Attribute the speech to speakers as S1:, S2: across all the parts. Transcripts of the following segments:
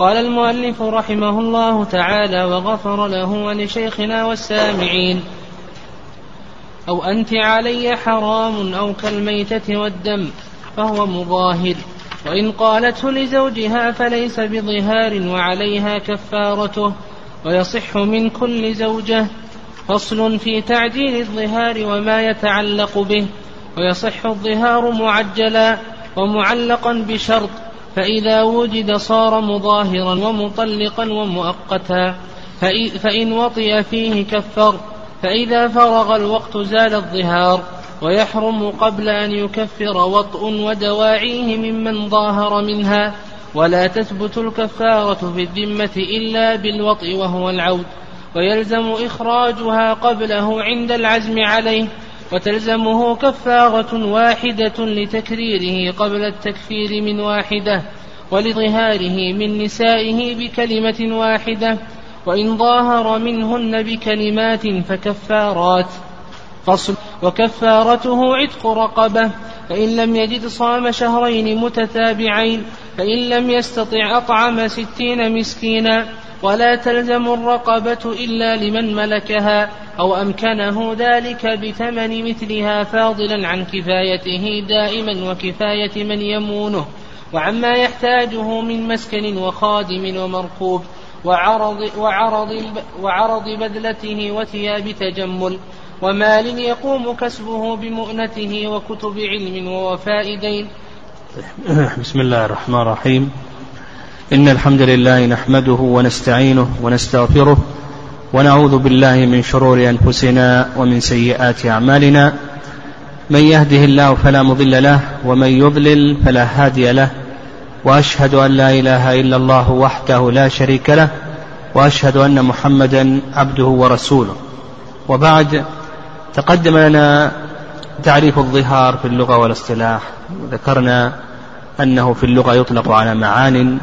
S1: قال المؤلف رحمه الله تعالى وغفر له ولشيخنا والسامعين. أو أنت علي حرام أو كالميتة والدم فهو مظاهر. وإن قالته لزوجها فليس بظهار وعليها كفارته. ويصح من كل زوجة فصل في تعجيل الظهار وما يتعلق به. ويصح الظهار معجلا ومعلقا بشرط فإذا وجد صار مظاهرا ومطلقا ومؤقتا فإن وطئ فيه كفر فإذا فرغ الوقت زال الظهار ويحرم قبل أن يكفر وطء ودواعيه ممن ظاهر منها ولا تثبت الكفارة في الذمة إلا بالوطء وهو العود ويلزم إخراجها قبله عند العزم عليه وتلزمه كفارة واحدة لتكريره قبل التكفير من واحدة ولظهاره من نسائه بكلمة واحدة وإن ظاهر منهن بكلمات فكفارات. فصل. وكفارته عتق رقبة فإن لم يجد صام شهرين متتابعين فإن لم يستطع أطعم ستين مسكينا ولا تلزم الرقبة إلا لمن ملكها أو أمكنه ذلك بثمن مثلها فاضلا عن كفايته دائما وكفاية من يمونه وعما يحتاجه من مسكن وخادم ومركوب وعرض, وعرض, وعرض بذلته وثياب تجمل ومال يقوم كسبه بمؤنته وكتب علم ووفاء دين.
S2: بسم الله الرحمن الرحيم. إن الحمد لله نحمده ونستعينه ونستغفره ونعوذ بالله من شرور أنفسنا ومن سيئات أعمالنا. من يهده الله فلا مضل له ومن يضلل فلا هادي له. وأشهد أن لا إله إلا الله وحده لا شريك له وأشهد أن محمدا عبده ورسوله. وبعد تقدم لنا تعريف الظهار في اللغة والاصطلاح. وذكرنا أنه في اللغة يطلق على معان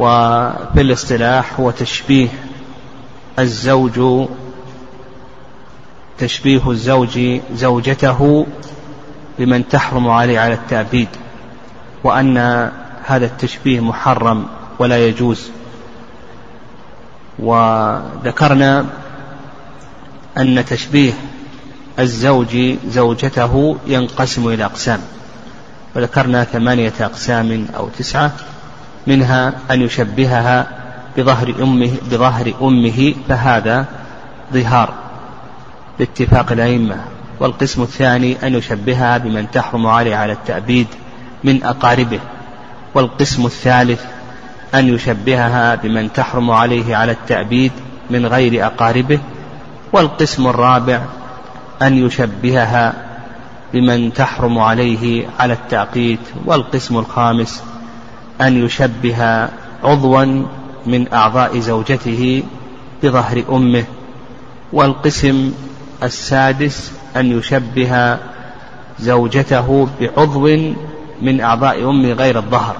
S2: وفي الاصطلاح هو تشبيه الزوج تشبيه الزوج زوجته بمن تحرم عليه على التأبيد وأن هذا التشبيه محرم ولا يجوز. وذكرنا أن تشبيه الزوج زوجته ينقسم إلى أقسام وذكرنا ثمانية أقسام أو تسعة. منها أن يشبهها بظهر أمه بظهر أمه فهذا ظهار باتفاق الأئمة. والقسم الثاني أن يشبهها بمن تحرم عليه على التأبيد من أقاربه. والقسم الثالث أن يشبهها بمن تحرم عليه على التأبيد من غير أقاربه. والقسم الرابع أن يشبهها بمن تحرم عليه على التعقيد والقسم الخامس أن يشبه عضوا من أعضاء زوجته بظهر أمه والقسم السادس أن يشبه زوجته بعضو من أعضاء أمه غير الظهر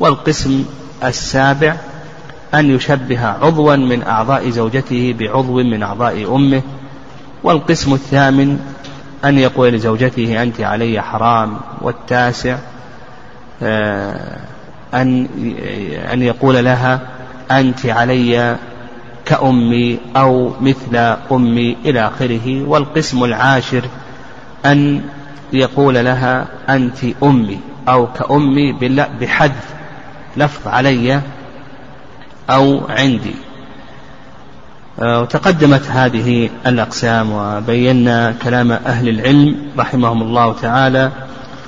S2: والقسم السابع أن يشبه عضوا من أعضاء زوجته بعضو من أعضاء أمه والقسم الثامن أن يقول لزوجته أنت علي حرام والتاسع آه، أن أن يقول لها أنت علي كأمي أو مثل أمي إلى آخره. والقسم العاشر أن يقول لها أنت أمي أو كأمي بحذف لفظ علي أو عندي. آه، وتقدمت هذه الأقسام وبينا كلام أهل العلم رحمهم الله تعالى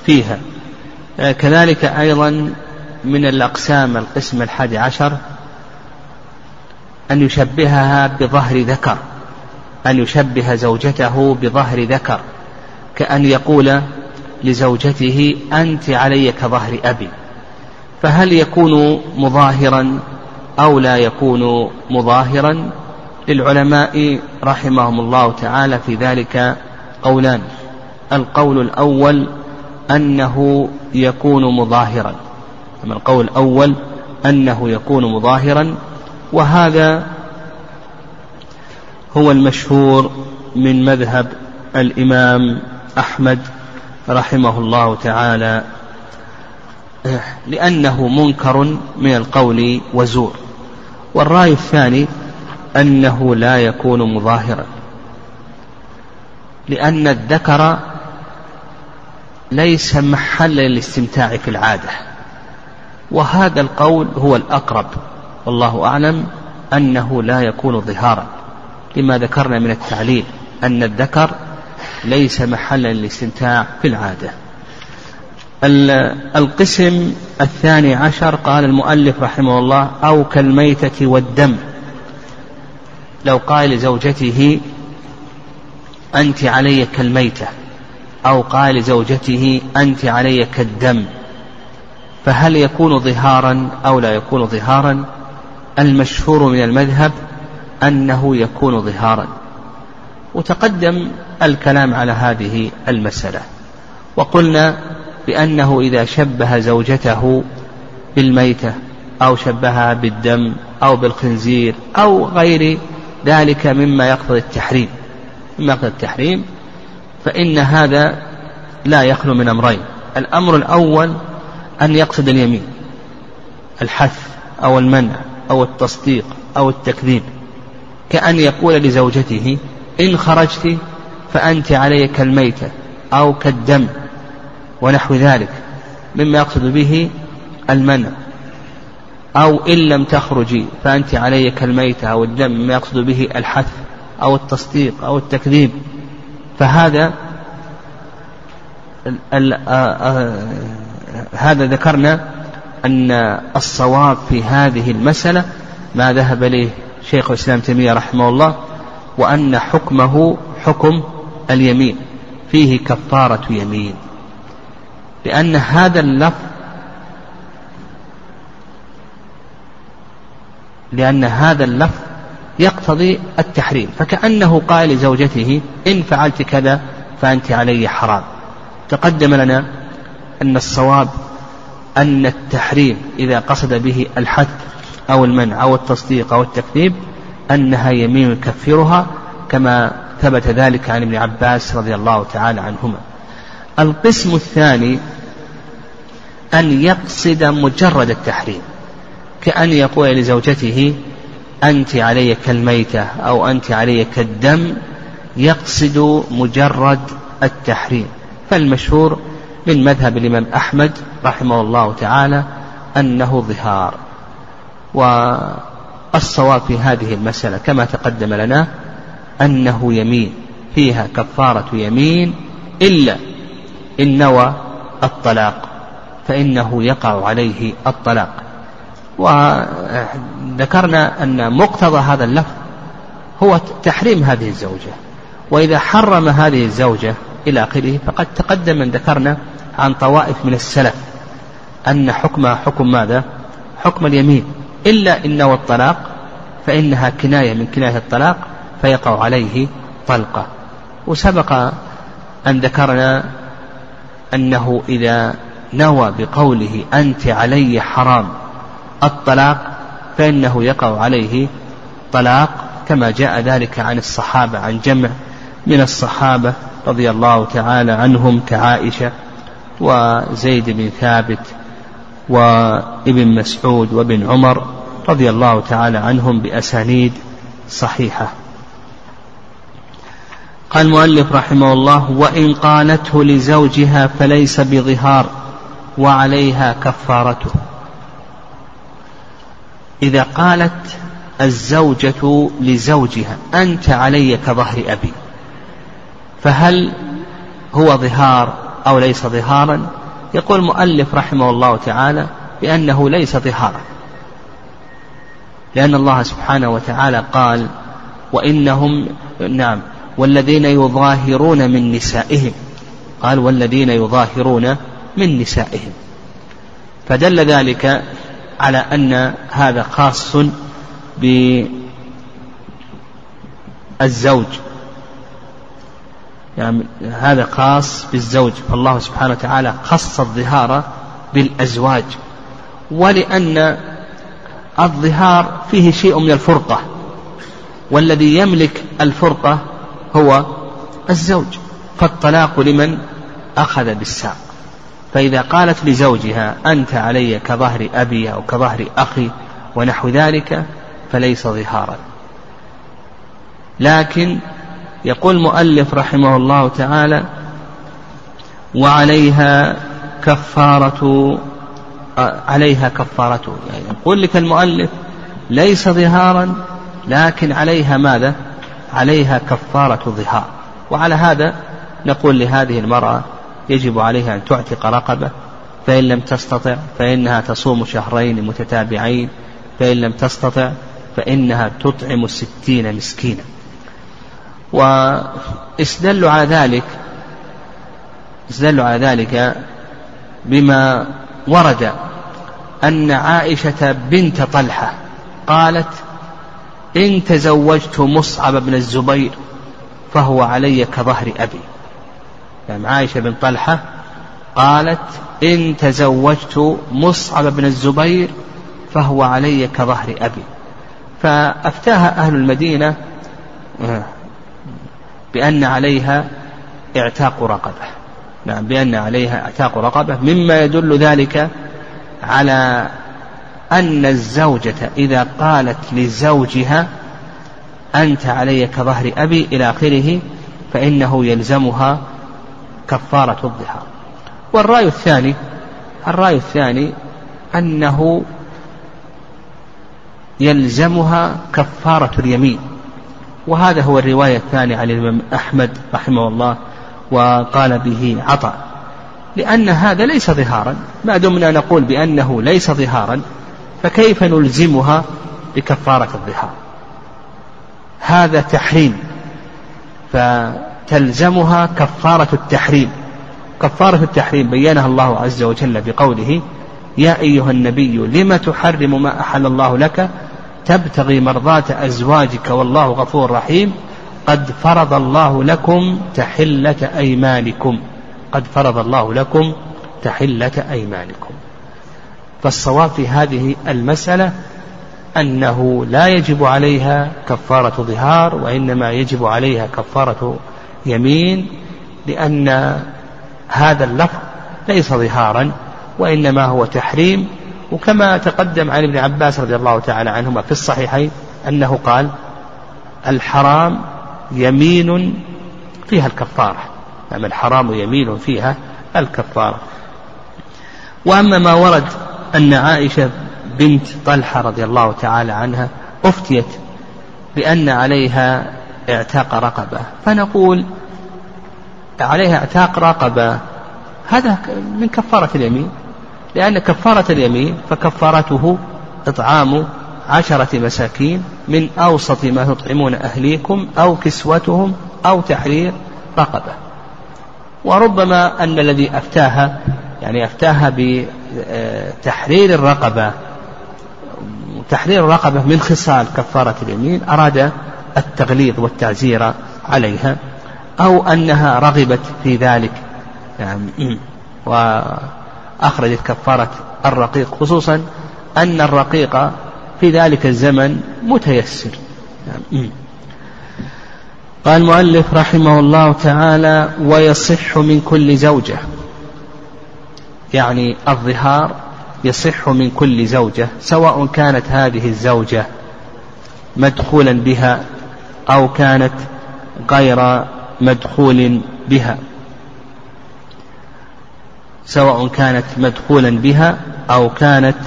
S2: فيها. آه، كذلك أيضا من الأقسام القسم الحادي عشر أن يشبهها بظهر ذكر أن يشبه زوجته بظهر ذكر كأن يقول لزوجته أنت علي كظهر أبي. فهل يكون مظاهرا أو لا يكون مظاهرا؟ للعلماء رحمهم الله تعالى في ذلك قولان. القول الأول أنه يكون مظاهرا. أما القول الأول أنه يكون مظاهرا وهذا هو المشهور من مذهب الإمام أحمد رحمه الله تعالى لأنه منكر من القول وزور. والرأي الثاني أنه لا يكون مظاهرا لأن الذكر ليس محل للاستمتاع في العادة. وهذا القول هو الأقرب والله أعلم أنه لا يكون ظهارا. لما ذكرنا من التعليل أن الذكر ليس محلا للاستمتاع في العادة. القسم الثاني عشر قال المؤلف رحمه الله أو كالميتة والدم. لو قال لزوجته أنت علي كالميتة أو قال لزوجته أنت علي كالدم. فهل يكون ظهارا أو لا يكون ظهارا؟ المشهور من المذهب أنه يكون ظهارا. وتقدم الكلام على هذه المسألة. وقلنا بأنه إذا شبه زوجته بالميتة أو شبهها بالدم أو بالخنزير أو غير ذلك مما يقتضي التحريم. مما يقتضي التحريم فإن هذا لا يخلو من أمرين. الأمر الأول أن يقصد اليمين. الحث أو المنع أو التصديق أو التكذيب. كأن يقول لزوجته إن خرجت فأنت علي كالميتة أو كالدم ونحو ذلك مما يقصد به المنع. أو إن لم تخرجي فأنت علي كالميتة أو الدم مما يقصد به الحث أو التصديق أو التكذيب. فهذا هذا ذكرنا أن الصواب في هذه المسألة ما ذهب إليه شيخ الإسلام تيمية رحمه الله وأن حكمه حكم اليمين فيه كفارة يمين. لأن هذا اللفظ لأن هذا اللفظ يقتضي التحريم فكأنه قال لزوجته إن فعلت كذا فأنت علي حرام. تقدم لنا أن الصواب أن التحريم إذا قصد به الحث أو المنع أو التصديق أو التكذيب أنها يمين يكفرها كما ثبت ذلك عن ابن عباس رضي الله تعالى عنهما. القسم الثاني أن يقصد مجرد التحريم كأن يقول لزوجته أنت علي كالميتة أو أنت علي كالدم يقصد مجرد التحريم. فالمشهور من مذهب الإمام أحمد رحمه الله تعالى أنه ظهار. والصواب في هذه المسألة كما تقدم لنا أنه يمين فيها كفارة يمين إلا إن نوى الطلاق فإنه يقع عليه الطلاق. وذكرنا أن مقتضى هذا اللفظ هو تحريم هذه الزوجة وإذا حرم هذه الزوجة إلى آخره فقد تقدم من ذكرنا عن طوائف من السلف أن حكمها حكم ماذا؟ حكم اليمين إلا إن والطلاق فإنها كناية من كناية الطلاق فيقع عليه طلقة وسبق أن ذكرنا أنه إذا نوى بقوله أنت علي حرام الطلاق فإنه يقع عليه طلاق كما جاء ذلك عن الصحابة عن جمع من الصحابة رضي الله تعالى عنهم كعائشة وزيد بن ثابت وابن مسعود وابن عمر رضي الله تعالى عنهم بأسانيد صحيحة. قال المؤلف رحمه الله وإن قالته لزوجها فليس بظهار وعليها كفارته. إذا قالت الزوجة لزوجها أنت علي كظهر أبي فهل هو ظهار أو ليس ظهارا. يقول المؤلف رحمه الله تعالى بأنه ليس ظهارا. لأن الله سبحانه وتعالى قال وإنهم نعم والذين يظاهرون من نسائهم. قال والذين يظاهرون من نسائهم. فدل ذلك على أن هذا خاص بالزوج. يعني هذا خاص بالزوج. فالله سبحانه وتعالى خص الظهار بالأزواج ولأن الظهار فيه شيء من الفرقة والذي يملك الفرقة هو الزوج. فالطلاق لمن أخذ بالساق. فإذا قالت لزوجها أنت علي كظهر أبي أو كظهر أخي ونحو ذلك فليس ظهارا. لكن يقول المؤلف رحمه الله تعالى وعليها كفارة عليها كفارته يعني يقول لك المؤلف ليس ظهارا لكن عليها ماذا؟ عليها كفارة ظهار. وعلى هذا نقول لهذه المرأة يجب عليها أن تعتق رقبة فإن لم تستطع فإنها تصوم شهرين متتابعين فإن لم تستطع فإنها تطعم ستين مسكينا. واستدلوا على ذلك استدلوا على ذلك بما ورد أن عائشة بنت طلحة قالت إن تزوجت مصعب بن الزبير فهو علي كظهر أبي. يعني عائشة بن طلحة قالت إن تزوجت مصعب بن الزبير فهو علي كظهر أبي. فأفتاها أهل المدينة آه، بأن عليها اعتاق رقبة. نعم بأن عليها اعتاق رقبة. مما يدل ذلك على أن الزوجة إذا قالت لزوجها أنت علي كظهر أبي إلى آخره فإنه يلزمها كفارة الظهار. والرأي الثاني الرأي الثاني أنه يلزمها كفارة اليمين. وهذا هو الرواية الثانية عن الإمام أحمد رحمه الله وقال به عطاء. لأن هذا ليس ظهارا. ما دمنا نقول بأنه ليس ظهارا فكيف نلزمها بكفارة الظهار؟ هذا تحريم فتلزمها كفارة التحريم. كفارة التحريم بينها الله عز وجل بقوله يا أيها النبي لم تحرم ما أحل الله لك تبتغي مرضات أزواجك والله غفور رحيم. قد فرض الله لكم تحلة أيمانكم. قد فرض الله لكم تحلة أيمانكم. فالصواب في هذه المسألة أنه لا يجب عليها كفارة ظهار وإنما يجب عليها كفارة يمين لأن هذا اللفظ ليس ظهارا وإنما هو تحريم وكما تقدم عن ابن عباس رضي الله تعالى عنهما في الصحيحين أنه قال الحرام يمين فيها الكفارة نعم الحرام يمين فيها الكفارة. وأما ما ورد أن عائشة بنت طلحة رضي الله تعالى عنها أفتيت بأن عليها اعتاق رقبة فنقول عليها اعتاق رقبة هذا من كفارة اليمين. لأن كفارة اليمين فكفارته إطعام عشرة مساكين من أوسط ما تطعمون أهليكم أو كسوتهم أو تحرير رقبة. وربما أن الذي أفتاها يعني أفتاها بتحرير الرقبة تحرير الرقبة من خصال كفارة اليمين أراد التغليظ والتعزير عليها أو أنها رغبت في ذلك. يعني وأخرجت كفارة الرقيق خصوصا أن الرقيق في ذلك الزمن متيسر. يعني قال المؤلف رحمه الله تعالى ويصح من كل زوجة. يعني الظهار يصح من كل زوجة سواء كانت هذه الزوجة مدخولا بها أو كانت غير مدخول بها. سواء كانت مدخولا بها أو كانت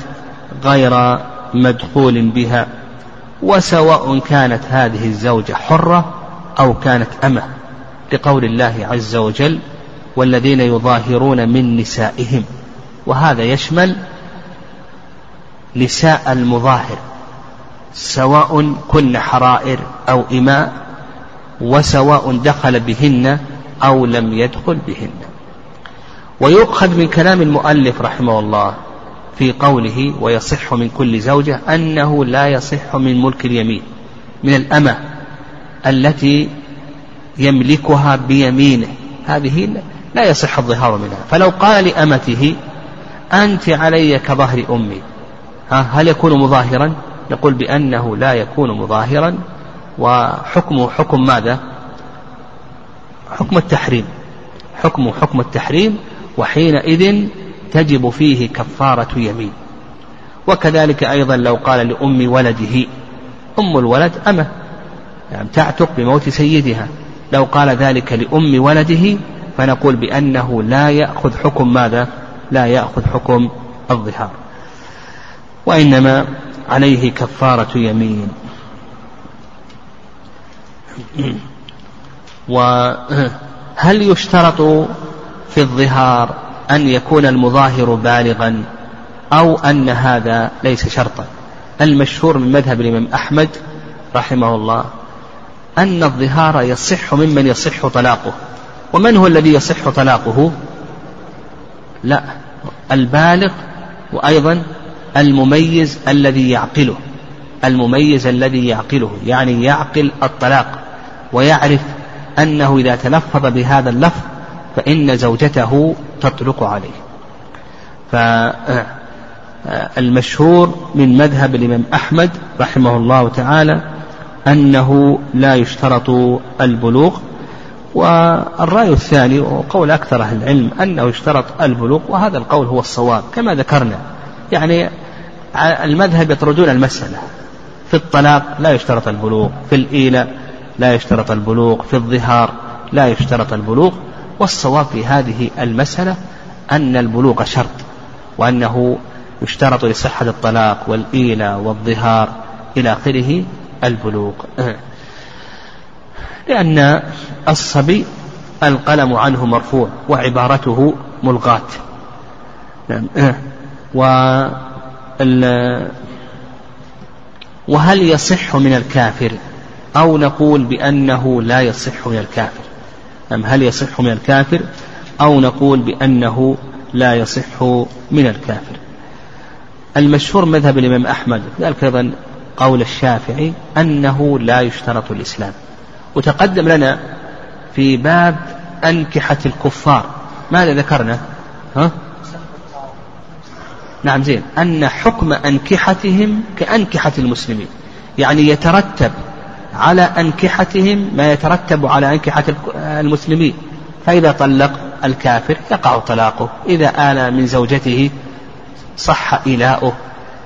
S2: غير مدخول بها وسواء كانت هذه الزوجة حرة أو كانت أمة. لقول الله عز وجل والذين يظاهرون من نسائهم وهذا يشمل نساء المظاهر سواء كن حرائر أو إماء وسواء دخل بهن أو لم يدخل بهن. ويؤخذ من كلام المؤلف رحمه الله في قوله ويصح من كل زوجة أنه لا يصح من ملك اليمين من الأمة التي يملكها بيمينه. هذه لا يصح الظهار منها. فلو قال لأمته أنت علي كظهر أمي. ها هل يكون مظاهرا؟ نقول بأنه لا يكون مظاهرا. وحكمه حكم ماذا؟ حكم التحريم. حكمه حكم التحريم وحينئذ تجب فيه كفارة يمين. وكذلك أيضا لو قال لأم ولده أم الولد أمه يعني تعتق بموت سيدها. لو قال ذلك لأم ولده فنقول بأنه لا يأخذ حكم ماذا؟ لا يأخذ حكم الظهار. وإنما عليه كفارة يمين. وهل يشترط في الظهار أن يكون المظاهر بالغا أو أن هذا ليس شرطا. المشهور من مذهب الإمام أحمد رحمه الله أن الظهار يصح ممن يصح طلاقه. ومن هو الذي يصح طلاقه؟ لا البالغ وأيضا المميز الذي يعقله. المميز الذي يعقله يعني يعقل الطلاق ويعرف أنه إذا تلفظ بهذا اللفظ فإن زوجته تطلق عليه. فالمشهور من مذهب الإمام أحمد رحمه الله تعالى أنه لا يشترط البلوغ والرأي الثاني وقول أكثر أهل العلم أنه يشترط البلوغ وهذا القول هو الصواب كما ذكرنا. يعني المذهب يطردون المسألة في الطلاق لا يشترط البلوغ في الإيلاء لا يشترط البلوغ في الظهار لا يشترط البلوغ والصواب في هذه المسألة أن البلوغ شرط وأنه يشترط لصحة الطلاق والإيلاء والظهار إلى آخره البلوغ. لأن الصبي القلم عنه مرفوع وعبارته ملغاة. وهل يصح من الكافر؟ أو نقول بأنه لا يصح من الكافر. أم هل يصح من الكافر أو نقول بأنه لا يصح من الكافر. المشهور مذهب الإمام أحمد ذلك أيضا قول الشافعي أنه لا يشترط الإسلام. وتقدم لنا في باب أنكحة الكفار. ماذا ذكرنا؟ ها؟ نعم زين. أن حكم أنكحتهم كأنكحة المسلمين. يعني يترتب على أنكحتهم ما يترتب على أنكحة المسلمين. فإذا طلق الكافر يقع طلاقه. إذا آل من زوجته صح إيلاؤه.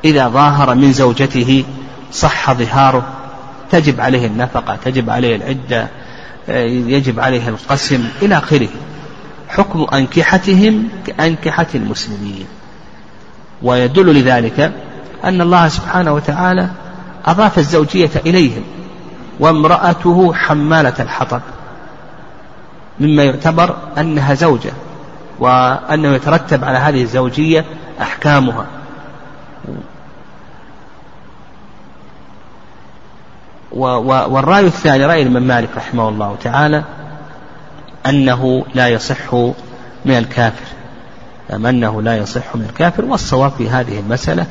S2: إذا ظاهر من زوجته صح ظهاره. تجب عليه النفقة تجب عليه العدة يجب عليه القسم إلى آخره. حكم أنكحتهم كأنكحة المسلمين. ويدل لذلك أن الله سبحانه وتعالى أضاف الزوجية إليهم. وامرأته حمالة الحطب. مما يعتبر أنها زوجة وأنه يترتب على هذه الزوجية أحكامها. والرأي الثاني رأي الإمام مالك رحمه الله تعالى أنه لا يصح من الكافر. أم أنه لا يصح من الكافر؟ والصواب في هذه المسألة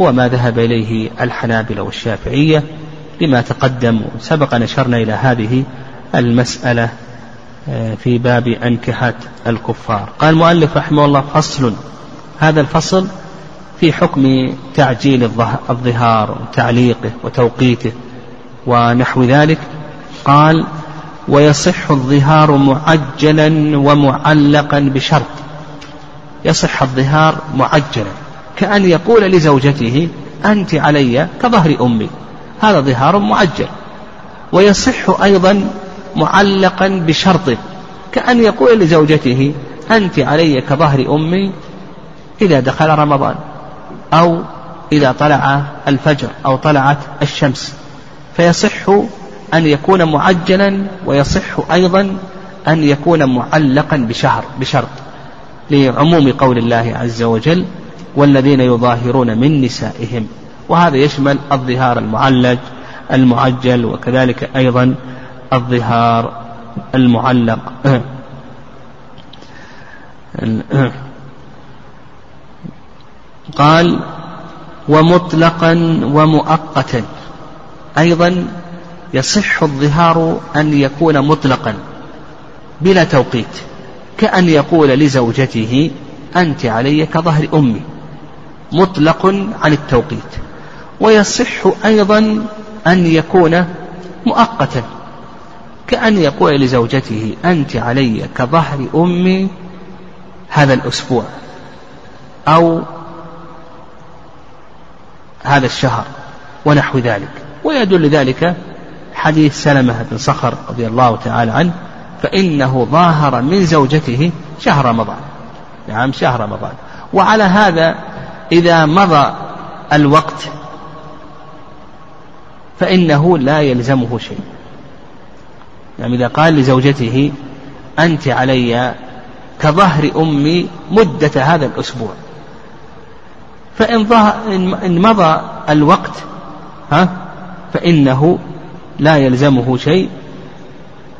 S2: هو ما ذهب إليه الحنابلة والشافعية لما تقدم سبق نشرنا إلى هذه المسألة آه، في باب أنكحة الكفار. قال المؤلف رحمه الله فصل. هذا الفصل في حكم تعجيل الظهار وتعليقه وتوقيته ونحو ذلك. قال ويصح الظهار معجلا ومعلقا بشرط. يصح الظهار معجلا كأن يقول لزوجته أنت علي كظهر أمي. هذا ظهار معجل ويصح أيضا معلقا بشرط كأن يقول لزوجته أنت علي كظهر أمي إذا دخل رمضان أو إذا طلع الفجر أو طلعت الشمس. فيصح أن يكون معجلا ويصح أيضا أن يكون معلقا بشهر بشرط. لعموم قول الله عز وجل والذين يظاهرون من نسائهم وهذا يشمل الظهار المعلج المعجل وكذلك أيضا الظهار المعلق. قال ومطلقا ومؤقتا. أيضا يصح الظهار أن يكون مطلقا بلا توقيت كأن يقول لزوجته أنت علي كظهر أمي. مطلق عن التوقيت. ويصح أيضا أن يكون مؤقتا كأن يقول لزوجته أنت علي كظهر أمي هذا الأسبوع أو هذا الشهر ونحو ذلك. ويدل ذلك حديث سلمة بن صخر رضي الله تعالى عنه فإنه ظاهر من زوجته شهر رمضان. نعم شهر رمضان. وعلى هذا إذا مضى الوقت فإنه لا يلزمه شيء. يعني إذا قال لزوجته أنت علي كظهر أمي مدة هذا الأسبوع. فإن إن مضى الوقت ها فإنه لا يلزمه شيء.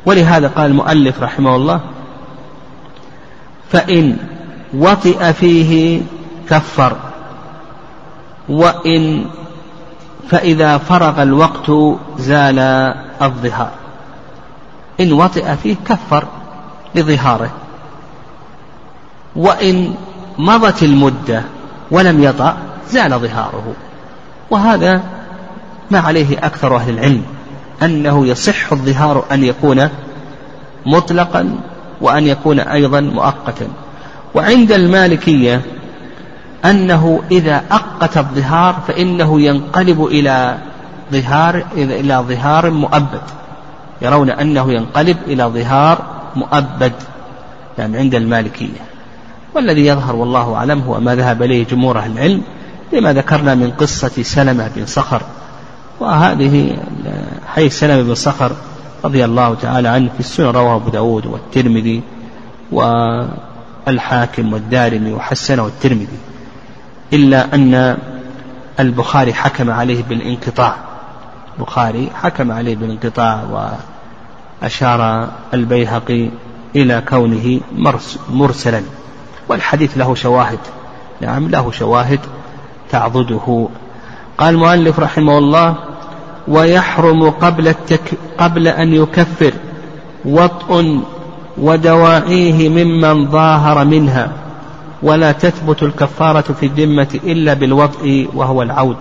S2: ولهذا قال المؤلف رحمه الله فإن وطئ فيه كفر وإن فإذا فرغ الوقت زال الظهار. إن وطئ فيه كفر لظهاره. وإن مضت المدة ولم يطأ زال ظهاره. وهذا ما عليه أكثر أهل العلم أنه يصح الظهار أن يكون مطلقا وأن يكون أيضا مؤقتا. وعند المالكية أنه إذا أقت الظهار فإنه ينقلب إلى ظهار إلى ظهار مؤبد. يرون أنه ينقلب إلى ظهار مؤبد يعني عند المالكية. والذي يظهر والله أعلم هو ما ذهب إليه جمهور أهل العلم لما ذكرنا من قصة سلمة بن صخر. وهذه حيث سلمة بن صخر رضي الله تعالى عنه في السنة رواه أبو داود والترمذي والحاكم والدارمي وحسنه الترمذي إلا أن البخاري حكم عليه بالانقطاع. البخاري حكم عليه بالانقطاع وأشار البيهقي إلى كونه مرسلا. والحديث له شواهد. نعم له شواهد تعضده. قال المؤلف رحمه الله ويحرم قبل التك قبل أن يكفر وطء ودواعيه ممن ظاهر منها. ولا تثبت الكفارة في الذمة إلا بالوطء وهو العود.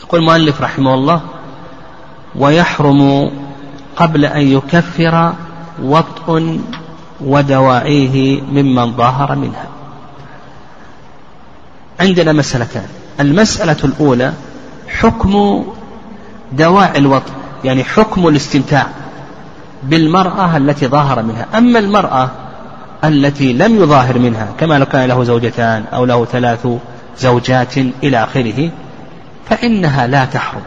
S2: يقول المؤلف رحمه الله ويحرم قبل أن يكفر وطء ودواعيه ممن ظاهر منها. عندنا مسألتان. المسألة الأولى حكم دواعي الوطء يعني حكم الاستمتاع بالمرأة التي ظاهر منها. أما المرأة التي لم يظاهر منها كما لو كان له زوجتان أو له ثلاث زوجات إلى آخره فإنها لا تحرم.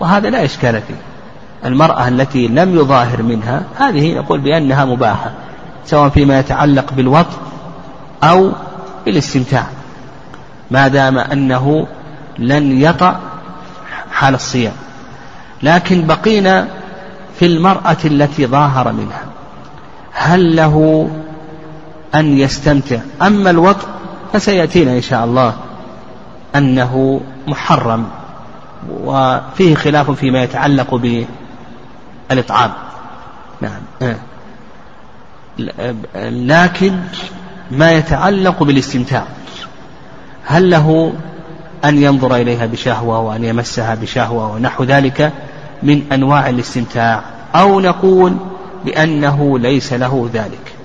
S2: وهذا لا إشكال فيه. المرأة التي لم يظاهر منها هذه نقول بأنها مباحة سواء فيما يتعلق بالوطء أو بالاستمتاع. ما دام أنه لن يطأ حال الصيام. لكن بقينا في المرأة التي ظاهر منها. هل له أن يستمتع. أما الوطء فسيأتينا إن شاء الله أنه محرم وفيه خلاف فيما يتعلق بالإطعام. نعم. آه. لكن ما يتعلق بالاستمتاع. هل له أن ينظر إليها بشهوة وأن يمسها بشهوة ونحو ذلك من أنواع الاستمتاع؟ أو نقول بأنه ليس له ذلك.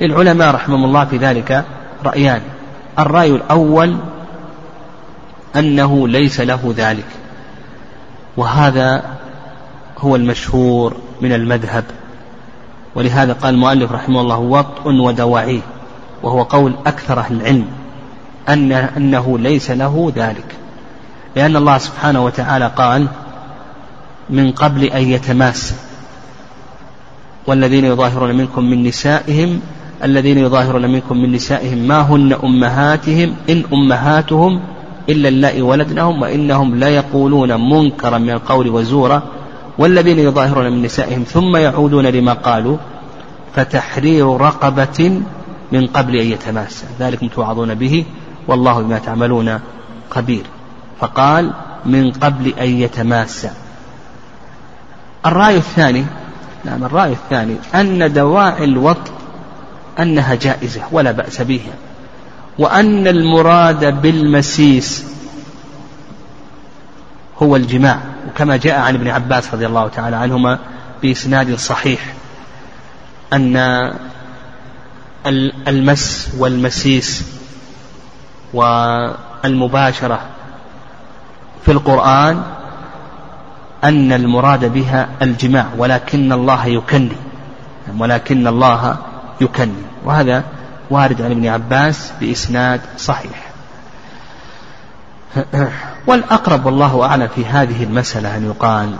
S2: للعلماء رحمهم الله في ذلك رأيان. الرأي الأول أنه ليس له ذلك. وهذا هو المشهور من المذهب. ولهذا قال المؤلف رحمه الله وطء ودواعيه وهو قول أكثر أهل العلم أن أنه ليس له ذلك. لأن الله سبحانه وتعالى قال من قبل أن يتماس والذين يظاهرون منكم من نسائهم الذين يظاهرون منكم من نسائهم ما هن أمهاتهم إن أمهاتهم إلا اللائي ولدنهم وإنهم ليقولون منكرا من القول وزورا والذين يظاهرون من نسائهم ثم يعودون لما قالوا فتحرير رقبة من قبل أن يتماسى ذلكم توعظون به والله بما تعملون خبير. فقال من قبل أن يتماسى الرأي الثاني نعم الرأي الثاني أن دواعي الوطء أنها جائزة ولا بأس بها. وأن المراد بالمسيس هو الجماع. وكما جاء عن ابن عباس رضي الله تعالى عنهما بإسناد صحيح أن المس والمسيس والمباشرة في القرآن أن المراد بها الجماع ولكن الله يكني ولكن الله يكني وهذا وارد عن ابن عباس بإسناد صحيح. والأقرب والله أعلم في هذه المسألة أن يقال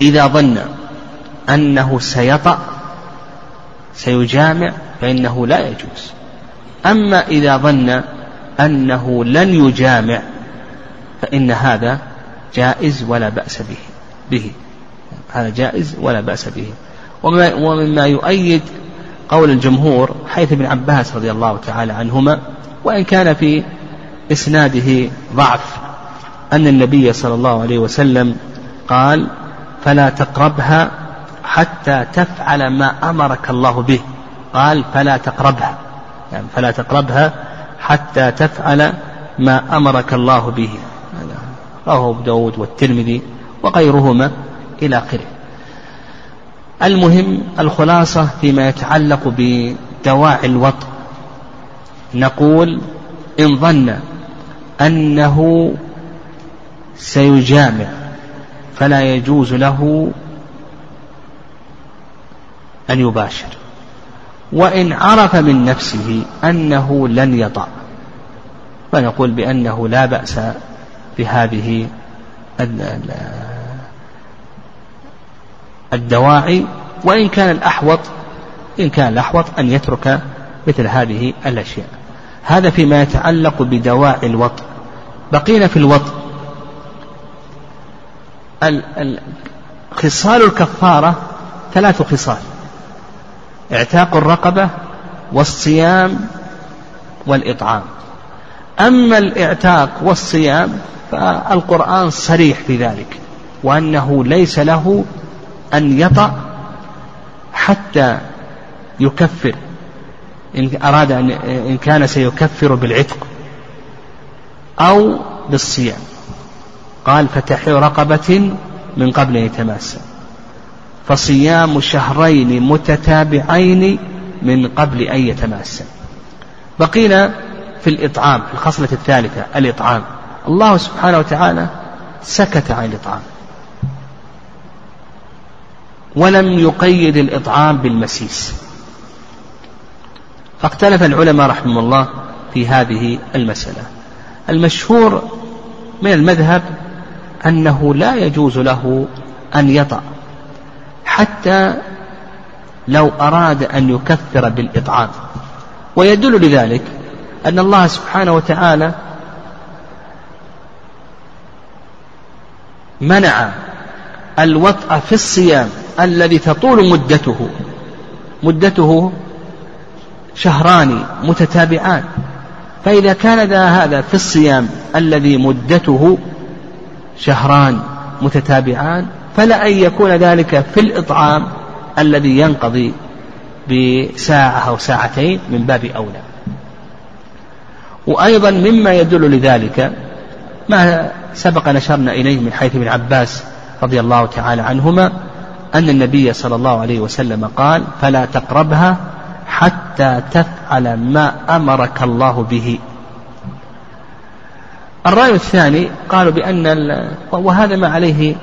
S2: إذا ظن أنه سيطأ سيجامع فإنه لا يجوز. أما إذا ظن أنه لن يجامع فإن هذا جائز ولا بأس به. به. هذا جائز ولا بأس به. ومما يؤيد قول الجمهور حيث ابن عباس رضي الله تعالى عنهما وإن كان في إسناده ضعف أن النبي صلى الله عليه وسلم قال فلا تقربها حتى تفعل ما أمرك الله به. قال فلا تقربها. يعني فلا تقربها حتى تفعل ما أمرك الله به. رواه أبو داود والترمذي وغيرهما إلى آخره. المهم الخلاصة فيما يتعلق بدواعي الوطء نقول إن ظن أنه سيجامع فلا يجوز له أن يباشر. وإن عرف من نفسه أنه لن يطأ فنقول بأنه لا بأس بهذه الدواعي وإن كان الأحوط إن كان الأحوط أن يترك مثل هذه الأشياء. هذا فيما يتعلق بدواعي الوطء بقينا في الوطء خصال الكفارة ثلاث خصال. اعتاق الرقبة والصيام والإطعام. أما الاعتاق والصيام فالقرآن صريح في ذلك وأنه ليس له أن يطأ حتى يكفر. إن أراد أن إن كان سيكفر بالعتق أو بالصيام. قال فتحرير رقبة من قبل أن يتماسى فصيام شهرين متتابعين من قبل أن يتماسى بقينا في الإطعام في الخصلة الثالثة الإطعام. الله سبحانه وتعالى سكت عن الإطعام. ولم يقيد الإطعام بالمسيس. فاختلف العلماء رحمه الله في هذه المسألة. المشهور من المذهب أنه لا يجوز له أن يطأ حتى لو أراد أن يكفر بالإطعام. ويدل لذلك أن الله سبحانه وتعالى منع الوطأ في الصيام. الذي تطول مدته. مدته شهران متتابعان. فإذا كان ذا هذا في الصيام الذي مدته شهران متتابعان فلا أن يكون ذلك في الإطعام الذي ينقضي بساعة أو ساعتين من باب أولى. وأيضا مما يدل لذلك ما سبق نشرنا إليه من حيث ابن عباس رضي الله تعالى عنهما أن النبي صلى الله عليه وسلم قال فلا تقربها حتى تفعل ما أمرك الله به. الرأي الثاني قالوا بأن وهذا ما عليه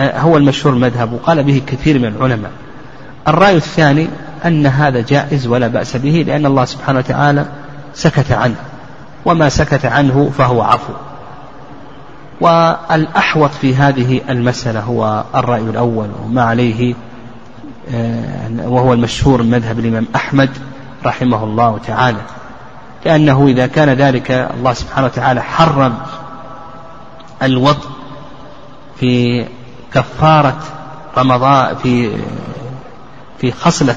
S2: آه، هو المشهور المذهب وقال به كثير من العلماء. الرأي الثاني أن هذا جائز ولا بأس به لأن الله سبحانه وتعالى سكت عنه وما سكت عنه فهو عفو. والأحوط في هذه المسألة هو الرأي الأول وما عليه آه، وهو المشهور من مذهب الإمام أحمد رحمه الله تعالى. لأنه إذا كان ذلك الله سبحانه وتعالى حرم الوضع في كفارة رمضان في في خصلة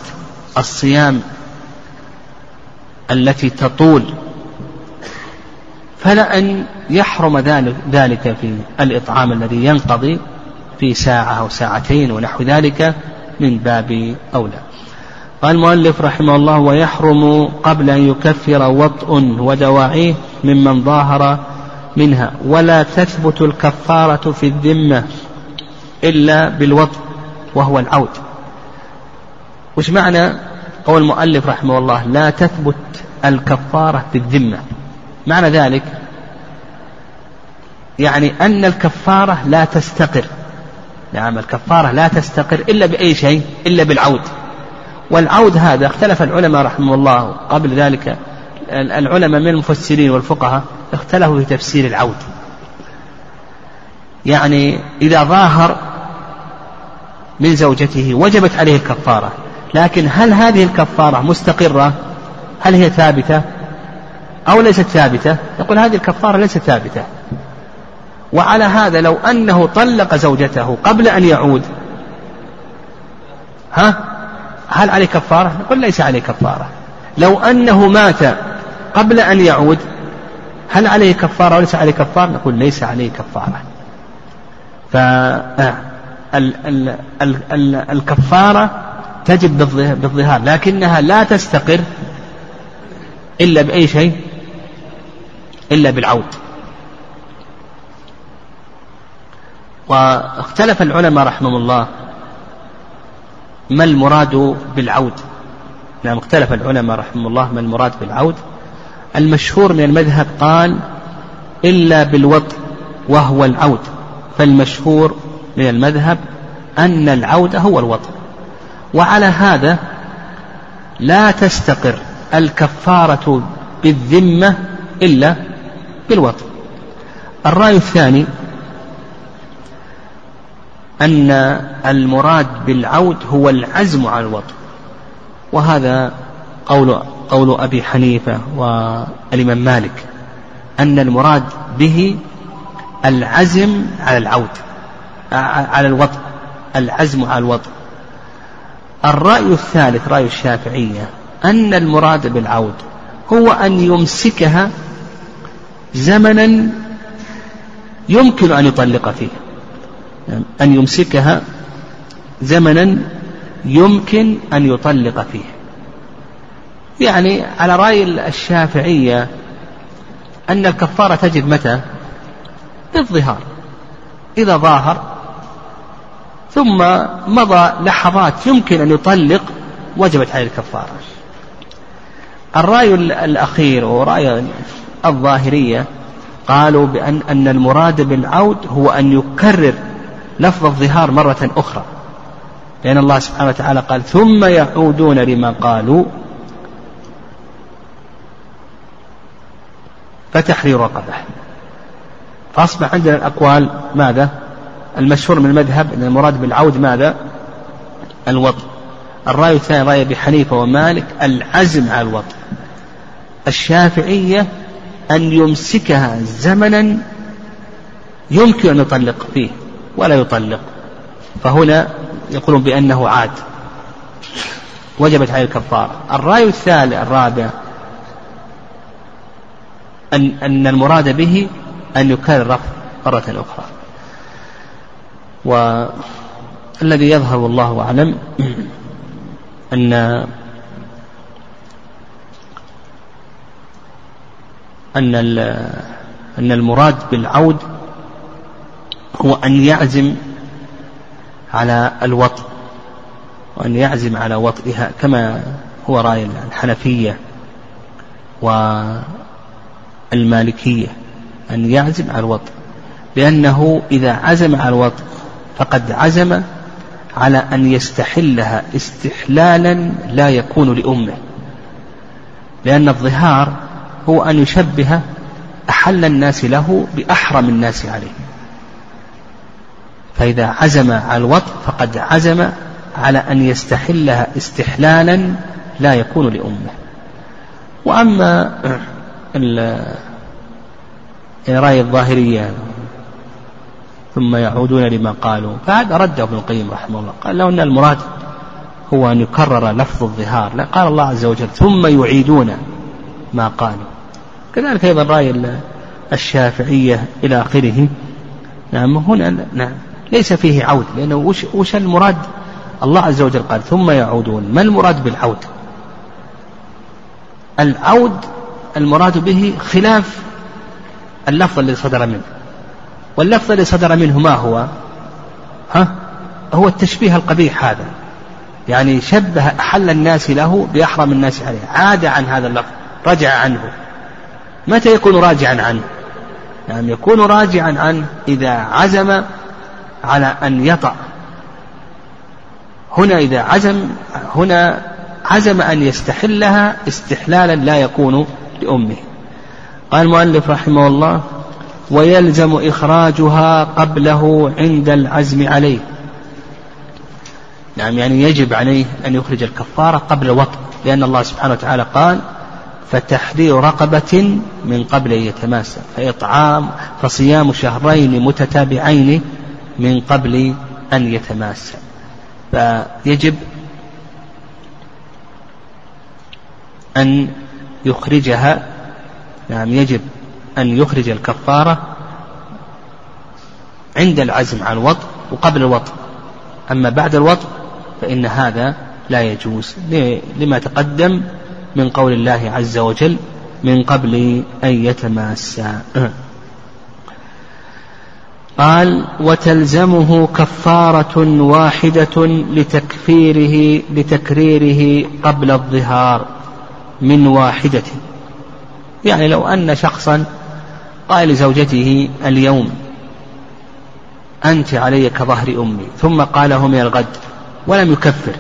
S2: الصيام التي تطول فلا أن يحرم ذلك في الإطعام الذي ينقضي في ساعة أو ساعتين ونحو ذلك من باب أولى. قال المؤلف رحمه الله ويحرم قبل أن يكفر وطء ودواعيه ممن ظاهر منها. ولا تثبت الكفارة في الذمة إلا بالوطء وهو العود. وش معنى قول المؤلف رحمه الله؟ لا تثبت الكفارة بالذمة معنى ذلك؟ يعني أن الكفارة لا تستقر. نعم الكفارة لا تستقر إلا بأي شيء؟ إلا بالعود. والعود هذا اختلف العلماء رحمه الله قبل ذلك العلماء من المفسرين والفقهاء اختلفوا في تفسير العود. يعني إذا ظاهر من زوجته وجبت عليه الكفارة لكن هل هذه الكفارة مستقرة؟ هل هي ثابتة؟ أو ليست ثابتة؟ يقول هذه الكفارة ليست ثابتة. وعلى هذا لو أنه طلق زوجته قبل أن يعود ها؟ هل عليه كفارة؟ نقول ليس عليه كفارة. لو أنه مات قبل أن يعود هل عليه كفارة وليس عليه كفارة؟ نقول ليس عليه كفارة. فالكفارة تجب بالظهار لكنها لا تستقر إلا بأي شيء؟ إلا بالعود. واختلف العلماء رحمهم الله ما المراد بالعود. نعم اختلف العلماء رحمهم الله ما المراد بالعود. المشهور من المذهب قال إلا بالوط وهو العود. فالمشهور من المذهب أن العود هو الوط وعلى هذا لا تستقر الكفارة بالذمة إلا بالوط الرأي الثاني أن المراد بالعود هو العزم على الوط وهذا قول قول أبي حنيفة والإمام مالك أن المراد به العزم على العود على الوطء العزم على الوطء الرأي الثالث رأي الشافعية أن المراد بالعود هو أن يمسكها زمنا يمكن أن يطلق فيه أن يمسكها زمنا يمكن أن يطلق فيه. يعني على رأي الشافعية أن الكفارة تجب متى؟ بالظهار إذا ظاهر ثم مضى لحظات يمكن أن يطلق وجبت عليه الكفارة. الرأي الأخير ورأي الظاهرية قالوا بأن أن المراد بالعود هو أن يكرر لفظ الظهار مرة أخرى. لأن الله سبحانه وتعالى قال ثم يعودون لما قالوا. فتحرير رقبة فأصبح عندنا الأقوال ماذا؟ المشهور من المذهب أن المراد بالعود ماذا؟ الوطء الرأي الثاني رأي أبي حنيفة ومالك العزم على الوطء الشافعية أن يمسكها زمنا يمكن أن يطلق فيه ولا يطلق. فهنا يقولون بأنه عاد. وجبت عليه الكفارة. الرأي الثالث الرابع أن أن المراد به أن يكرر مرة أخرى. والذي يظهر والله أعلم أن أن أن المراد بالعود هو أن يعزم على الوطء وأن يعزم على وطئها كما هو رأي الحنفية والمالكية أن يعزم على الوطء لأنه إذا عزم على الوطء فقد عزم على أن يستحلها استحلالا لا يكون لأمه لأن الظهار هو أن يشبه أحل الناس له بأحرم الناس عليه. فإذا عزم على الوطء فقد عزم على أن يستحلها استحلالا لا يكون لأمه. وأما رأي الظاهرية ثم يعودون لما قالوا فهذا رده ابن القيم رحمه الله. قال لو أن المراد هو أن يكرر لفظ الظهار. قال الله عز وجل ثم يعيدون ما قالوا. كذلك أيضا رأي الشافعية إلى آخره. نعم هنا نعم. ليس فيه عود لأنه وش, وش المراد؟ الله عز وجل قال ثم يعودون. ما المراد بالعود؟ العود المراد به خلاف اللفظ الذي صدر منه. واللفظ الذي صدر منه ما هو؟ ها؟ هو التشبيه القبيح هذا. يعني شبه أحل الناس له بأحرم الناس عليه. عاد عن هذا اللفظ رجع عنه. متى يكون راجعا عنه؟ يعني يكون راجعا عنه إذا عزم على أن يطأ. هنا إذا عزم هنا عزم أن يستحلها استحلالا لا يكون لأمه. قال المؤلف رحمه الله ويلزم إخراجها قبله عند العزم عليه. نعم يعني يجب عليه أن يخرج الكفارة قبل الوطن لأن الله سبحانه وتعالى قال فتحرير رقبة من قبل أن يتماسى فإطعام فصيام شهرين متتابعين من قبل أن يتماسى فيجب أن يخرجها نعم يجب أن يخرج الكفارة عند العزم على الوطء وقبل الوطء. أما بعد الوطء فإن هذا لا يجوز لما تقدم من قول الله عز وجل من قبل أن يتماسا. قال وتلزمه كفارة واحدة لتكفيره لتكريره قبل الظهار من واحدة. يعني لو أن شخصا قال لزوجته اليوم أنت علي كظهر أمي. ثم قاله من الغد ولم يكفر.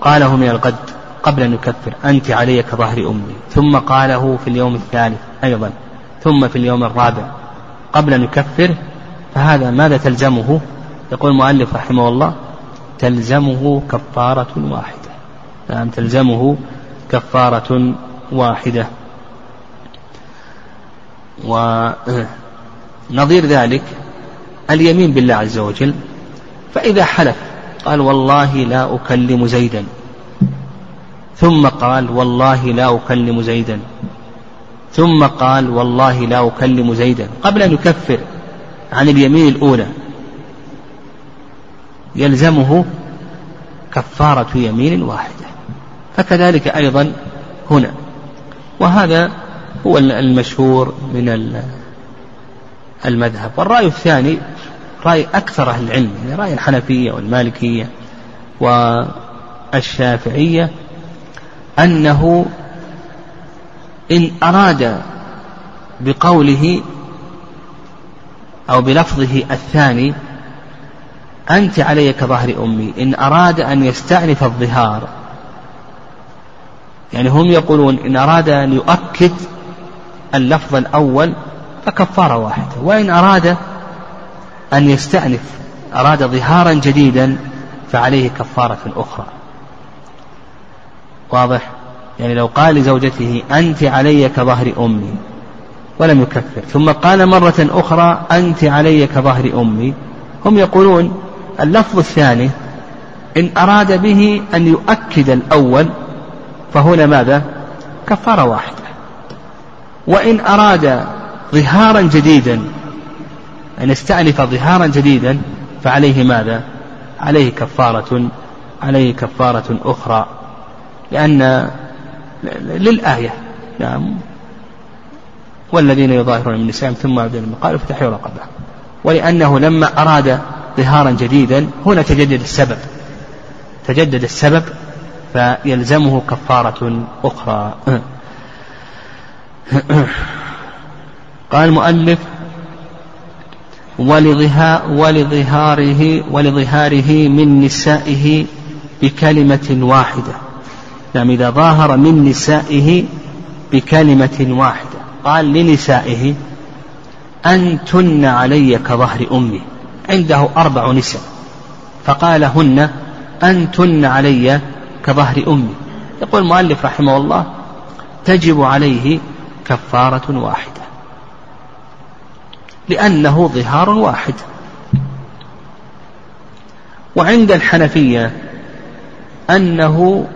S2: قاله من الغد قبل أن يكفر أنت علي كظهر أمي. ثم قاله في اليوم الثالث أيضا ثم في اليوم الرابع قبل أن يكفر فهذا ماذا تلزمه؟ يقول المؤلف رحمه الله تلزمه كفارة واحدة. نعم تلزمه كفارة واحدة. ونظير ذلك اليمين بالله عز وجل فإذا حلف قال والله لا أكلم زيدا. ثم قال والله لا أكلم زيدا. ثم قال والله لا أكلم زيدا. قبل أن يكفر عن اليمين الأولى يلزمه كفارة يمين واحدة. فكذلك أيضا هنا. وهذا هو المشهور من المذهب. والرأي الثاني رأي أكثر أهل العلم يعني رأي الحنفية والمالكية والشافعية أنه إن أراد بقوله أو بلفظه الثاني أنت علي كظهر أمي إن أراد أن يستأنف الظهار. يعني هم يقولون إن أراد أن يؤكد اللفظ الأول فكفارة واحدة وإن أراد أن يستأنف أراد ظهارا جديدا فعليه كفارة أخرى. واضح؟ يعني لو قال لزوجته أنت علي كظهر أمي ولم يكفر. ثم قال مرة أخرى أنت علي كظهر أمي. هم يقولون اللفظ الثاني إن أراد به أن يؤكد الأول فهنا ماذا؟ كفارة واحدة. وإن أراد ظهارا جديدا أن يستأنف ظهارا جديدا فعليه ماذا؟ عليه كفارة عليه كفارة أخرى. لأن للآية نعم. والذين يظاهرون من نسائهم ثم يعودون المقال فتحوا رقبة. ولأنه لما أراد ظهارا جديدا هنا تجدد السبب. تجدد السبب فيلزمه كفارة أخرى. قال المؤلف ولظهاره ولظهاره من نسائه بكلمة واحدة. نعم إذا ظاهر من نسائه بكلمة واحدة. قال لنسائه أنتن علي كظهر أمي. عنده أربع نساء. فقال هن أنتن علي كظهر أمي. يقول المؤلف رحمه الله تجب عليه كفارة واحدة. لأنه ظهار واحد. وعند الحنفية أنه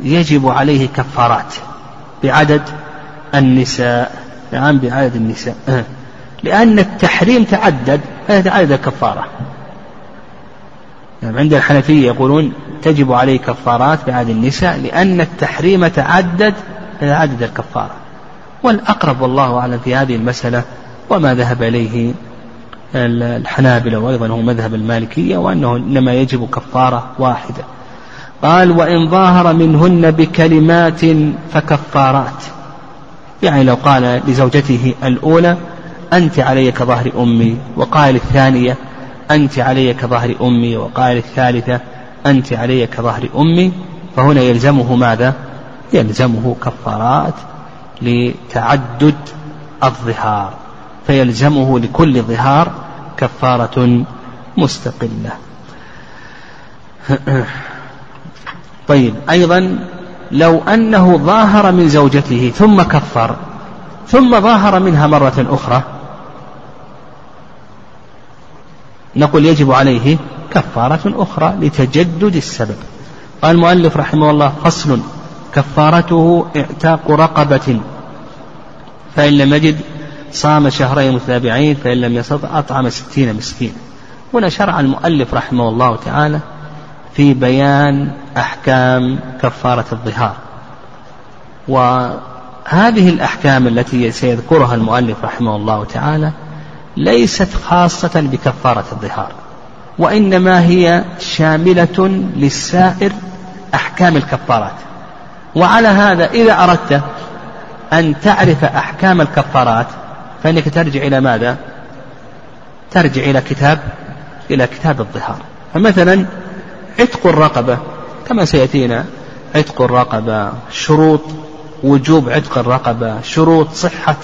S2: يجب عليه كفارات بعدد النساء نعم بعدد النساء. لأن التحريم تعدد فيتعدد الكفارة نعم عند الحنفية يقولون تجب عليه كفارات بعدد النساء لأن التحريم تعدد فيتعدد الكفارة. والأقرب والله أعلم في هذه المسألة وما ذهب إليه الحنابلة وأيضا هو مذهب المالكية وأنه إنما يجب كفارة واحدة. قال وإن ظاهر منهن بكلمات فكفارات. يعني لو قال لزوجته الأولى أنت علي كظهر أمي. وقال الثانية أنت علي كظهر أمي. وقال الثالثة أنت علي كظهر أمي. فهنا يلزمه ماذا؟ يلزمه كفارات لتعدد الظهار. فيلزمه لكل ظهار كفارة مستقلة. طيب أيضا لو أنه ظاهر من زوجته ثم كفر ثم ظاهر منها مرة أخرى نقول يجب عليه كفارة أخرى لتجدد السبب. قال المؤلف رحمه الله فصل كفارته اعتاق رقبة فإن لم يجد صام شهرين متتابعين فإن لم يستطع أطعم ستين مسكين. هنا شرع المؤلف رحمه الله تعالى في بيان أحكام كفارة الظهار. وهذه الأحكام التي سيذكرها المؤلف رحمه الله تعالى ليست خاصة بكفارة الظهار وإنما هي شاملة للسائر أحكام الكفارات. وعلى هذا إذا أردت أن تعرف أحكام الكفارات فإنك ترجع إلى ماذا؟ ترجع إلى كتاب إلى كتاب الظهار فمثلا عتق الرقبة كما سيأتينا عتق الرقبة شروط وجوب عتق الرقبة شروط صحة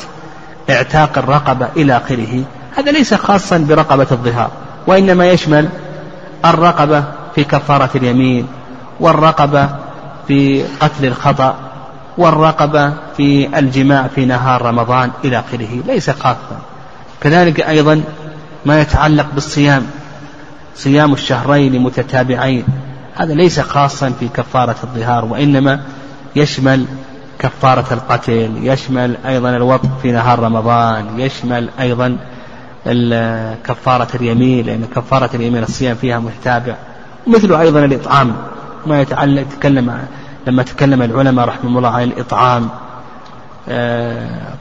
S2: اعتاق الرقبة إلى آخره هذا ليس خاصا برقبة الظهار وإنما يشمل الرقبة في كفارة اليمين والرقبة في قتل الخطأ والرقبة في الجماع في نهار رمضان إلى آخره ليس خاصا. كذلك أيضا ما يتعلق بالصيام صيام الشهرين متتابعين هذا ليس خاصا في كفارة الظهار وإنما يشمل كفارة القتل يشمل أيضا الوقت في نهار رمضان يشمل أيضا كفارة اليمين لأن كفارة اليمين الصيام فيها متتابع مثل أيضا الإطعام ما يتعلق تكلم لما تكلم العلماء رحمه الله عن الإطعام آه،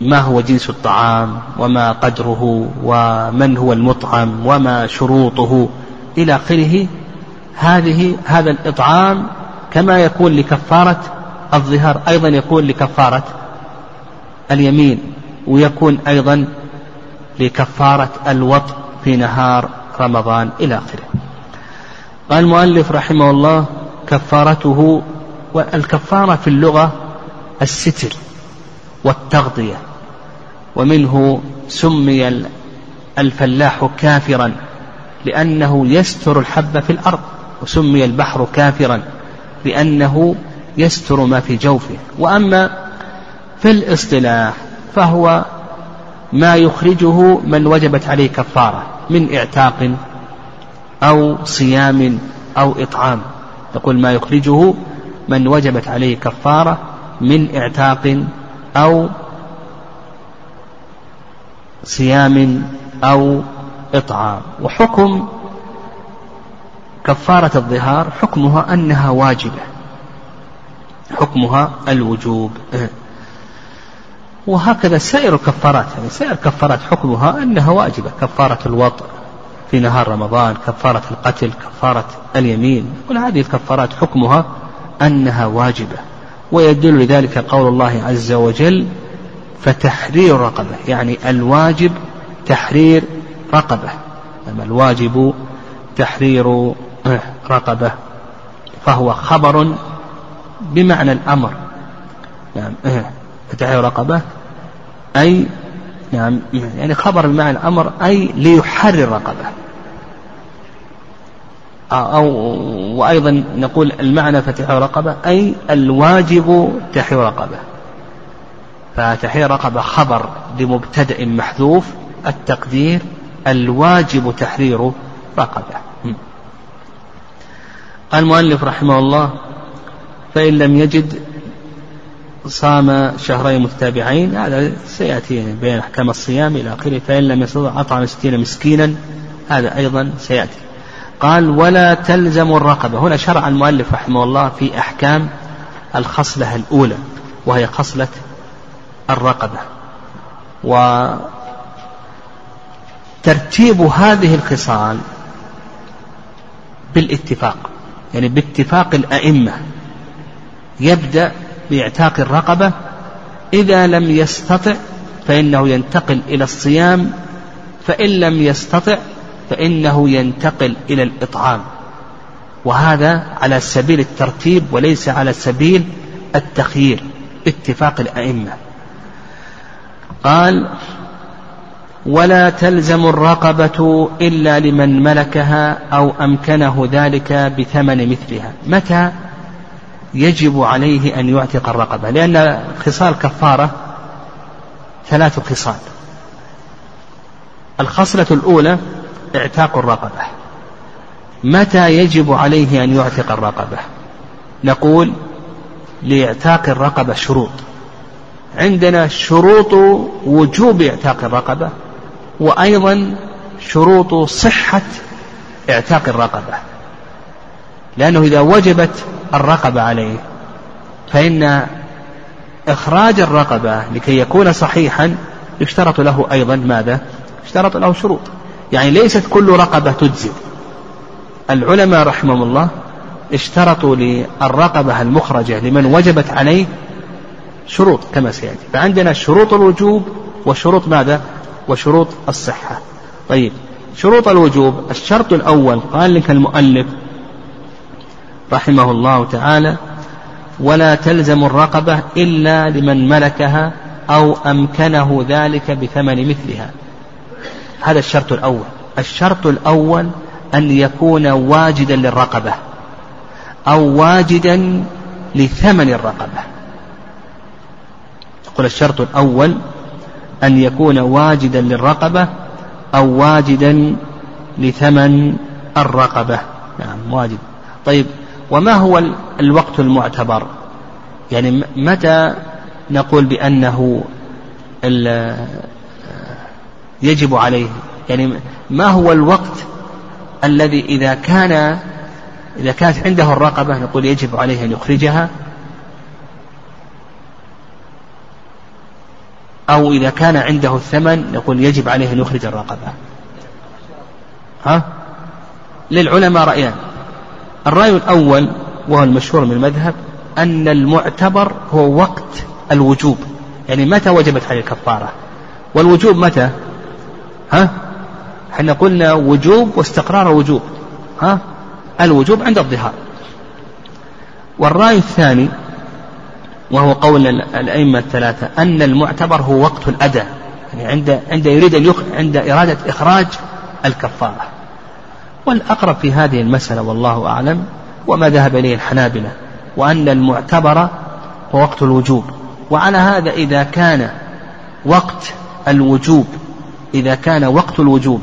S2: ما هو جنس الطعام وما قدره ومن هو المطعم وما شروطه إلى آخره هذه هذا الإطعام كما يكون لكفارة الظهر أيضا يكون لكفارة اليمين ويكون أيضا لكفارة الوط في نهار رمضان إلى آخره. قال المؤلف رحمه الله كفارته والكفارة في اللغة الستر والتغطية. ومنه سمي الفلاح كافرا لأنه يستر الحب في الأرض وسمي البحر كافرا لأنه يستر ما في جوفه. وأما في الاصطلاح فهو ما يخرجه من وجبت عليه كفارة من اعتاق أو صيام أو إطعام. يقول ما يخرجه من وجبت عليه كفارة من اعتاق أو صيام أو إطعام. وحكم كفارة الظهار حكمها أنها واجبة. حكمها الوجوب. وهكذا سائر الكفارات. يعني سائر الكفارات حكمها أنها واجبة. كفارة الوطء في نهار رمضان كفارة القتل كفارة اليمين كل هذه الكفارات حكمها أنها واجبة. ويدل لذلك قول الله عز وجل فتحرير رقبة. يعني الواجب تحرير رقبة. أما الواجب تحرير رقبة فهو خبر بمعنى الأمر. نعم فتحرير رقبة أي نعم. يعني خبر بمعنى الأمر أي ليحرر رقبة أو وأيضا نقول المعنى فتحرير رقبة أي الواجب تحرير رقبة. فتحرير رقبة خبر لمبتدأ محذوف التقدير الواجب تحرير رقبة. المؤلف رحمه الله فإن لم يجد صام شهرين متتابعين هذا سيأتي بين أحكام الصيام إلى آخره فإن لم يستطع أطعم ستين مسكينا هذا أيضا سيأتي. قال ولا تلزم الرقبة. هنا شرع المؤلف رحمه الله في أحكام الخصلة الأولى وهي خصلة الرقبة. ترتيب هذه الخصال بالاتفاق يعني باتفاق الأئمة. يبدأ بإعتاق الرقبة إذا لم يستطع فإنه ينتقل إلى الصيام فإن لم يستطع فإنه ينتقل إلى الإطعام. وهذا على سبيل الترتيب وليس على سبيل التخيير اتفاق الأئمة. قال ولا تلزم الرقبة إلا لمن ملكها أو أمكنه ذلك بثمن مثلها. متى؟ يجب عليه أن يعتق الرقبة لأن خصال كفارة ثلاث خصال. الخصلة الأولى اعتاق الرقبة. متى يجب عليه أن يعتق الرقبة؟ نقول لإعتاق الرقبة شروط. عندنا شروط وجوب إعتاق الرقبة وأيضا شروط صحة إعتاق الرقبة. لأنه إذا وجبت الرقبة عليه فإن إخراج الرقبة لكي يكون صحيحا يشترط له أيضا ماذا؟ اشترط له شروط. يعني ليست كل رقبة تجزي العلماء رحمهم الله اشترطوا للرقبة المخرجة لمن وجبت عليه شروط كما سيأتي. فعندنا شروط الوجوب وشروط ماذا؟ وشروط الصحة. طيب شروط الوجوب الشرط الأول قال لك المؤلف رحمه الله تعالى ولا تلزم الرقبة إلا لمن ملكها أو أمكنه ذلك بثمن مثلها. هذا الشرط الأول. الشرط الأول أن يكون واجدا للرقبة أو واجدا لثمن الرقبة. يقول الشرط الأول أن يكون واجدا للرقبة أو واجدا لثمن الرقبة. نعم واجد. طيب وما هو الوقت المعتبر؟ يعني متى نقول بأنه يجب عليه؟ يعني ما هو الوقت الذي إذا كان إذا كانت عنده الرقبة نقول يجب عليه أن يخرجها؟ أو إذا كان عنده الثمن نقول يجب عليه أن يخرج الرقبة. ها؟ للعلماء رأيان. الرأي الأول وهو المشهور من المذهب أن المعتبر هو وقت الوجوب. يعني متى وجبت عليه الكفارة؟ والوجوب متى؟ ها؟ إحنا قلنا وجوب واستقرار وجوب. ها؟ الوجوب عند الظهار. والرأي الثاني وهو قول الأئمة الثلاثة أن المعتبر هو وقت الأداء. يعني عند عند يريد أن. عند إرادة إخراج الكفارة. والأقرب في هذه المسألة والله أعلم وما ذهب إليه الحنابلة وأن المعتبر هو وقت الوجوب. وعلى هذا إذا كان وقت الوجوب إذا كان وقت الوجوب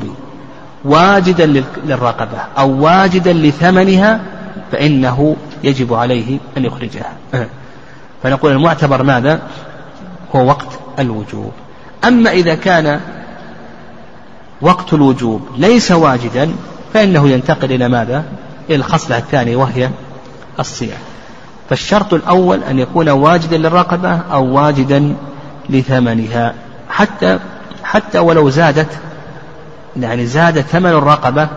S2: واجدا للرقبة أو واجدا لثمنها فإنه يجب عليه أن يخرجها. فنقول المعتبر ماذا؟ هو وقت الوجوب. أما إذا كان وقت الوجوب ليس واجدا فإنه ينتقل إلى ماذا؟ إلى الخصلة الثانية وهي الصيام. فالشرط الأول أن يكون واجدا للرقبة أو واجدا لثمنها. حتى حتى ولو زادت يعني زاد ثمن الرقبة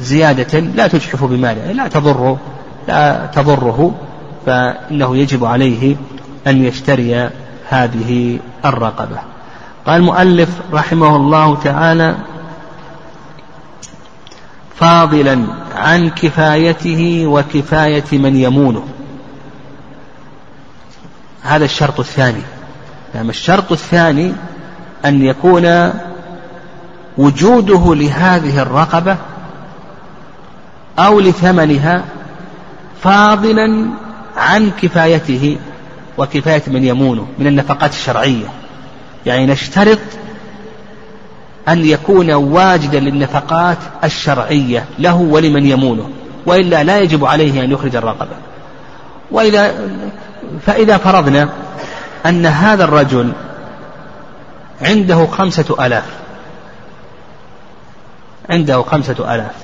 S2: زيادة لا تجحف بماله لا تضره لا تضره فإنه يجب عليه أن يشتري هذه الرقبة. قال المؤلف رحمه الله تعالى فاضلا عن كفايته وكفاية من يمونه. هذا الشرط الثاني. نعم الشرط الثاني أن يكون وجوده لهذه الرقبة أو لثمنها فاضلا عن كفايته وكفاية من يمونه من النفقات الشرعية. يعني نشترط أن يكون واجدا للنفقات الشرعية له ولمن يمونه وإلا لا يجب عليه أن يخرج الرقبة. وإذا فإذا فرضنا أن هذا الرجل عنده خمسة آلاف عنده خمسة آلاف.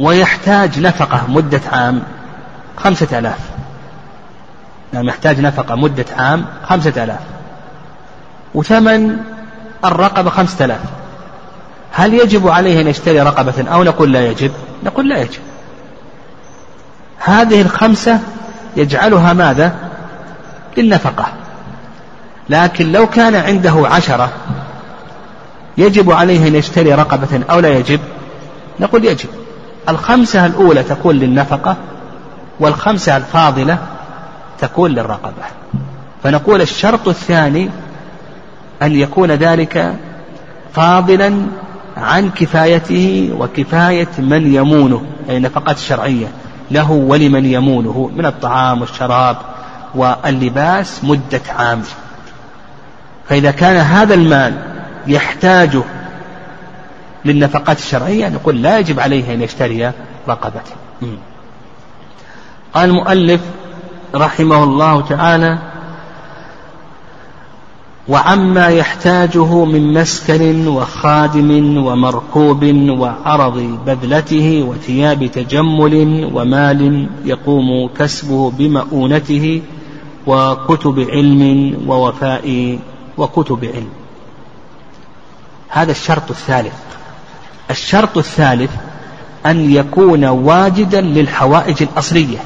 S2: ويحتاج نفقة مدة عام خمسة آلاف. نعم يحتاج نفقة مدة عام خمسة آلاف. وثمن الرقبة خمسة آلاف. هل يجب عليه أن يشتري رقبة أو نقول لا يجب؟ نقول لا يجب. هذه الخمسة يجعلها ماذا؟ للنفقة. لكن لو كان عنده عشرة يجب عليه أن يشتري رقبة أو لا يجب؟ نقول يجب. الخمسة الأولى تكون للنفقة والخمسة الفاضلة تكون للرقبة. فنقول الشرط الثاني أن يكون ذلك فاضلا عن كفايته وكفاية من يمونه أي نفقات شرعية. له ولمن يمونه من الطعام والشراب واللباس مدة عام. فإذا كان هذا المال يحتاج للنفقات الشرعية نقول لا يجب عليه أن يشتري رقبة قال المؤلف رحمه الله تعالى وعما يحتاجه من مسكن وخادم ومركوب وعرض بذلته وثياب تجمل ومال يقوم كسبه بمؤونته وكتب علم ووفاء وكتب علم. هذا الشرط الثالث. الشرط الثالث أن يكون واجدا للحوائج الأصلية.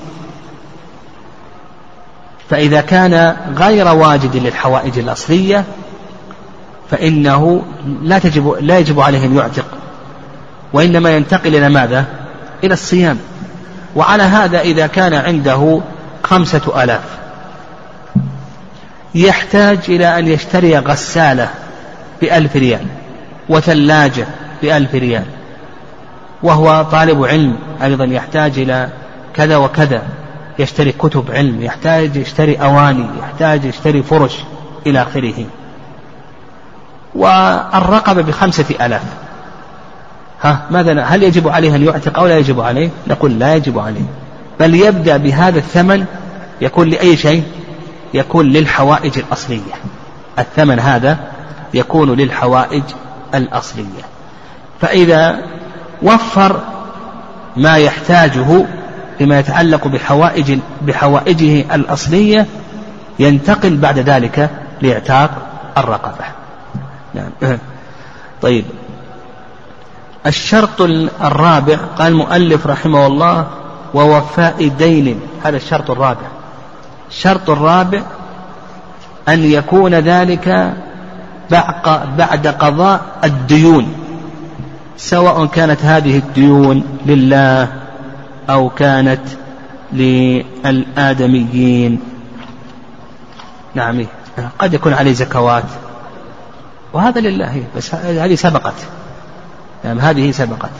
S2: فإذا كان غير واجد للحوائج الأصلية فإنه لا تجب لا يجب عليه أن يعتق. وإنما ينتقل إلى ماذا؟ إلى الصيام. وعلى هذا إذا كان عنده خمسة آلاف. يحتاج إلى أن يشتري غسالة بألف ريال وثلاجة بألف ريال. وهو طالب علم أيضا يحتاج إلى كذا وكذا. يشتري كتب علم يحتاج يشتري أواني يحتاج يشتري فرش إلى آخره. والرقبة بخمسة ألاف. ها ماذا هل يجب عليه أن يعتق أو لا يجب عليه؟ نقول لا يجب عليه. بل يبدأ بهذا الثمن يكون لأي شيء؟ يكون للحوائج الأصلية. الثمن هذا يكون للحوائج الأصلية. فإذا وفر ما يحتاجه فيما يتعلق بحوائج بحوائجه الأصلية ينتقل بعد ذلك لإعتاق الرقبة. نعم. طيب. الشرط الرابع قال المؤلف رحمه الله ووفاء دين. هذا الشرط الرابع. الشرط الرابع أن يكون ذلك بعد قضاء الديون سواء كانت هذه الديون لله أو كانت للآدميين. نعم قد يكون عليه زكوات. وهذا لله بس هذه سبقت. يعني هذه سبقت.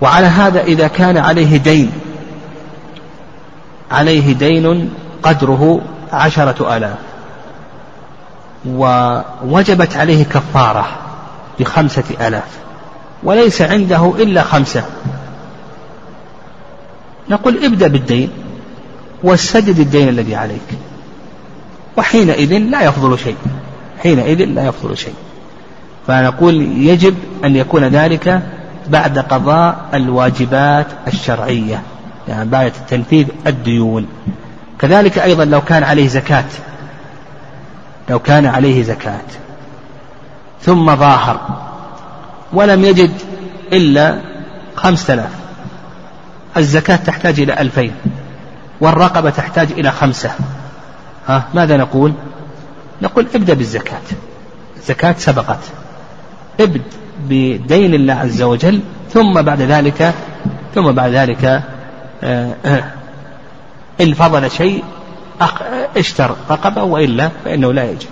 S2: وعلى هذا إذا كان عليه دين عليه دين قدره عشرة آلاف. ووجبت عليه كفارة بخمسة آلاف. وليس عنده إلا خمسة. نقول ابدأ بالدين وسدد الدين الذي عليك. وحينئذ لا يفضل شيء. حينئذ لا يفضل شيء. فنقول يجب أن يكون ذلك بعد قضاء الواجبات الشرعية يعني بعد تنفيذ الديون. كذلك أيضا لو كان عليه زكاة لو كان عليه زكاة. ثم ظاهر ولم يجد إلا خمسة آلاف. الزكاة تحتاج إلى ألفين والرقبة تحتاج إلى خمسة. ها ماذا نقول؟ نقول ابدأ بالزكاة. الزكاة سبقت. ابد بدين الله عز وجل ثم بعد ذلك ثم بعد ذلك آه، آه، إن فضل شيء اشتر رقبة وإلا فإنه لا يجب.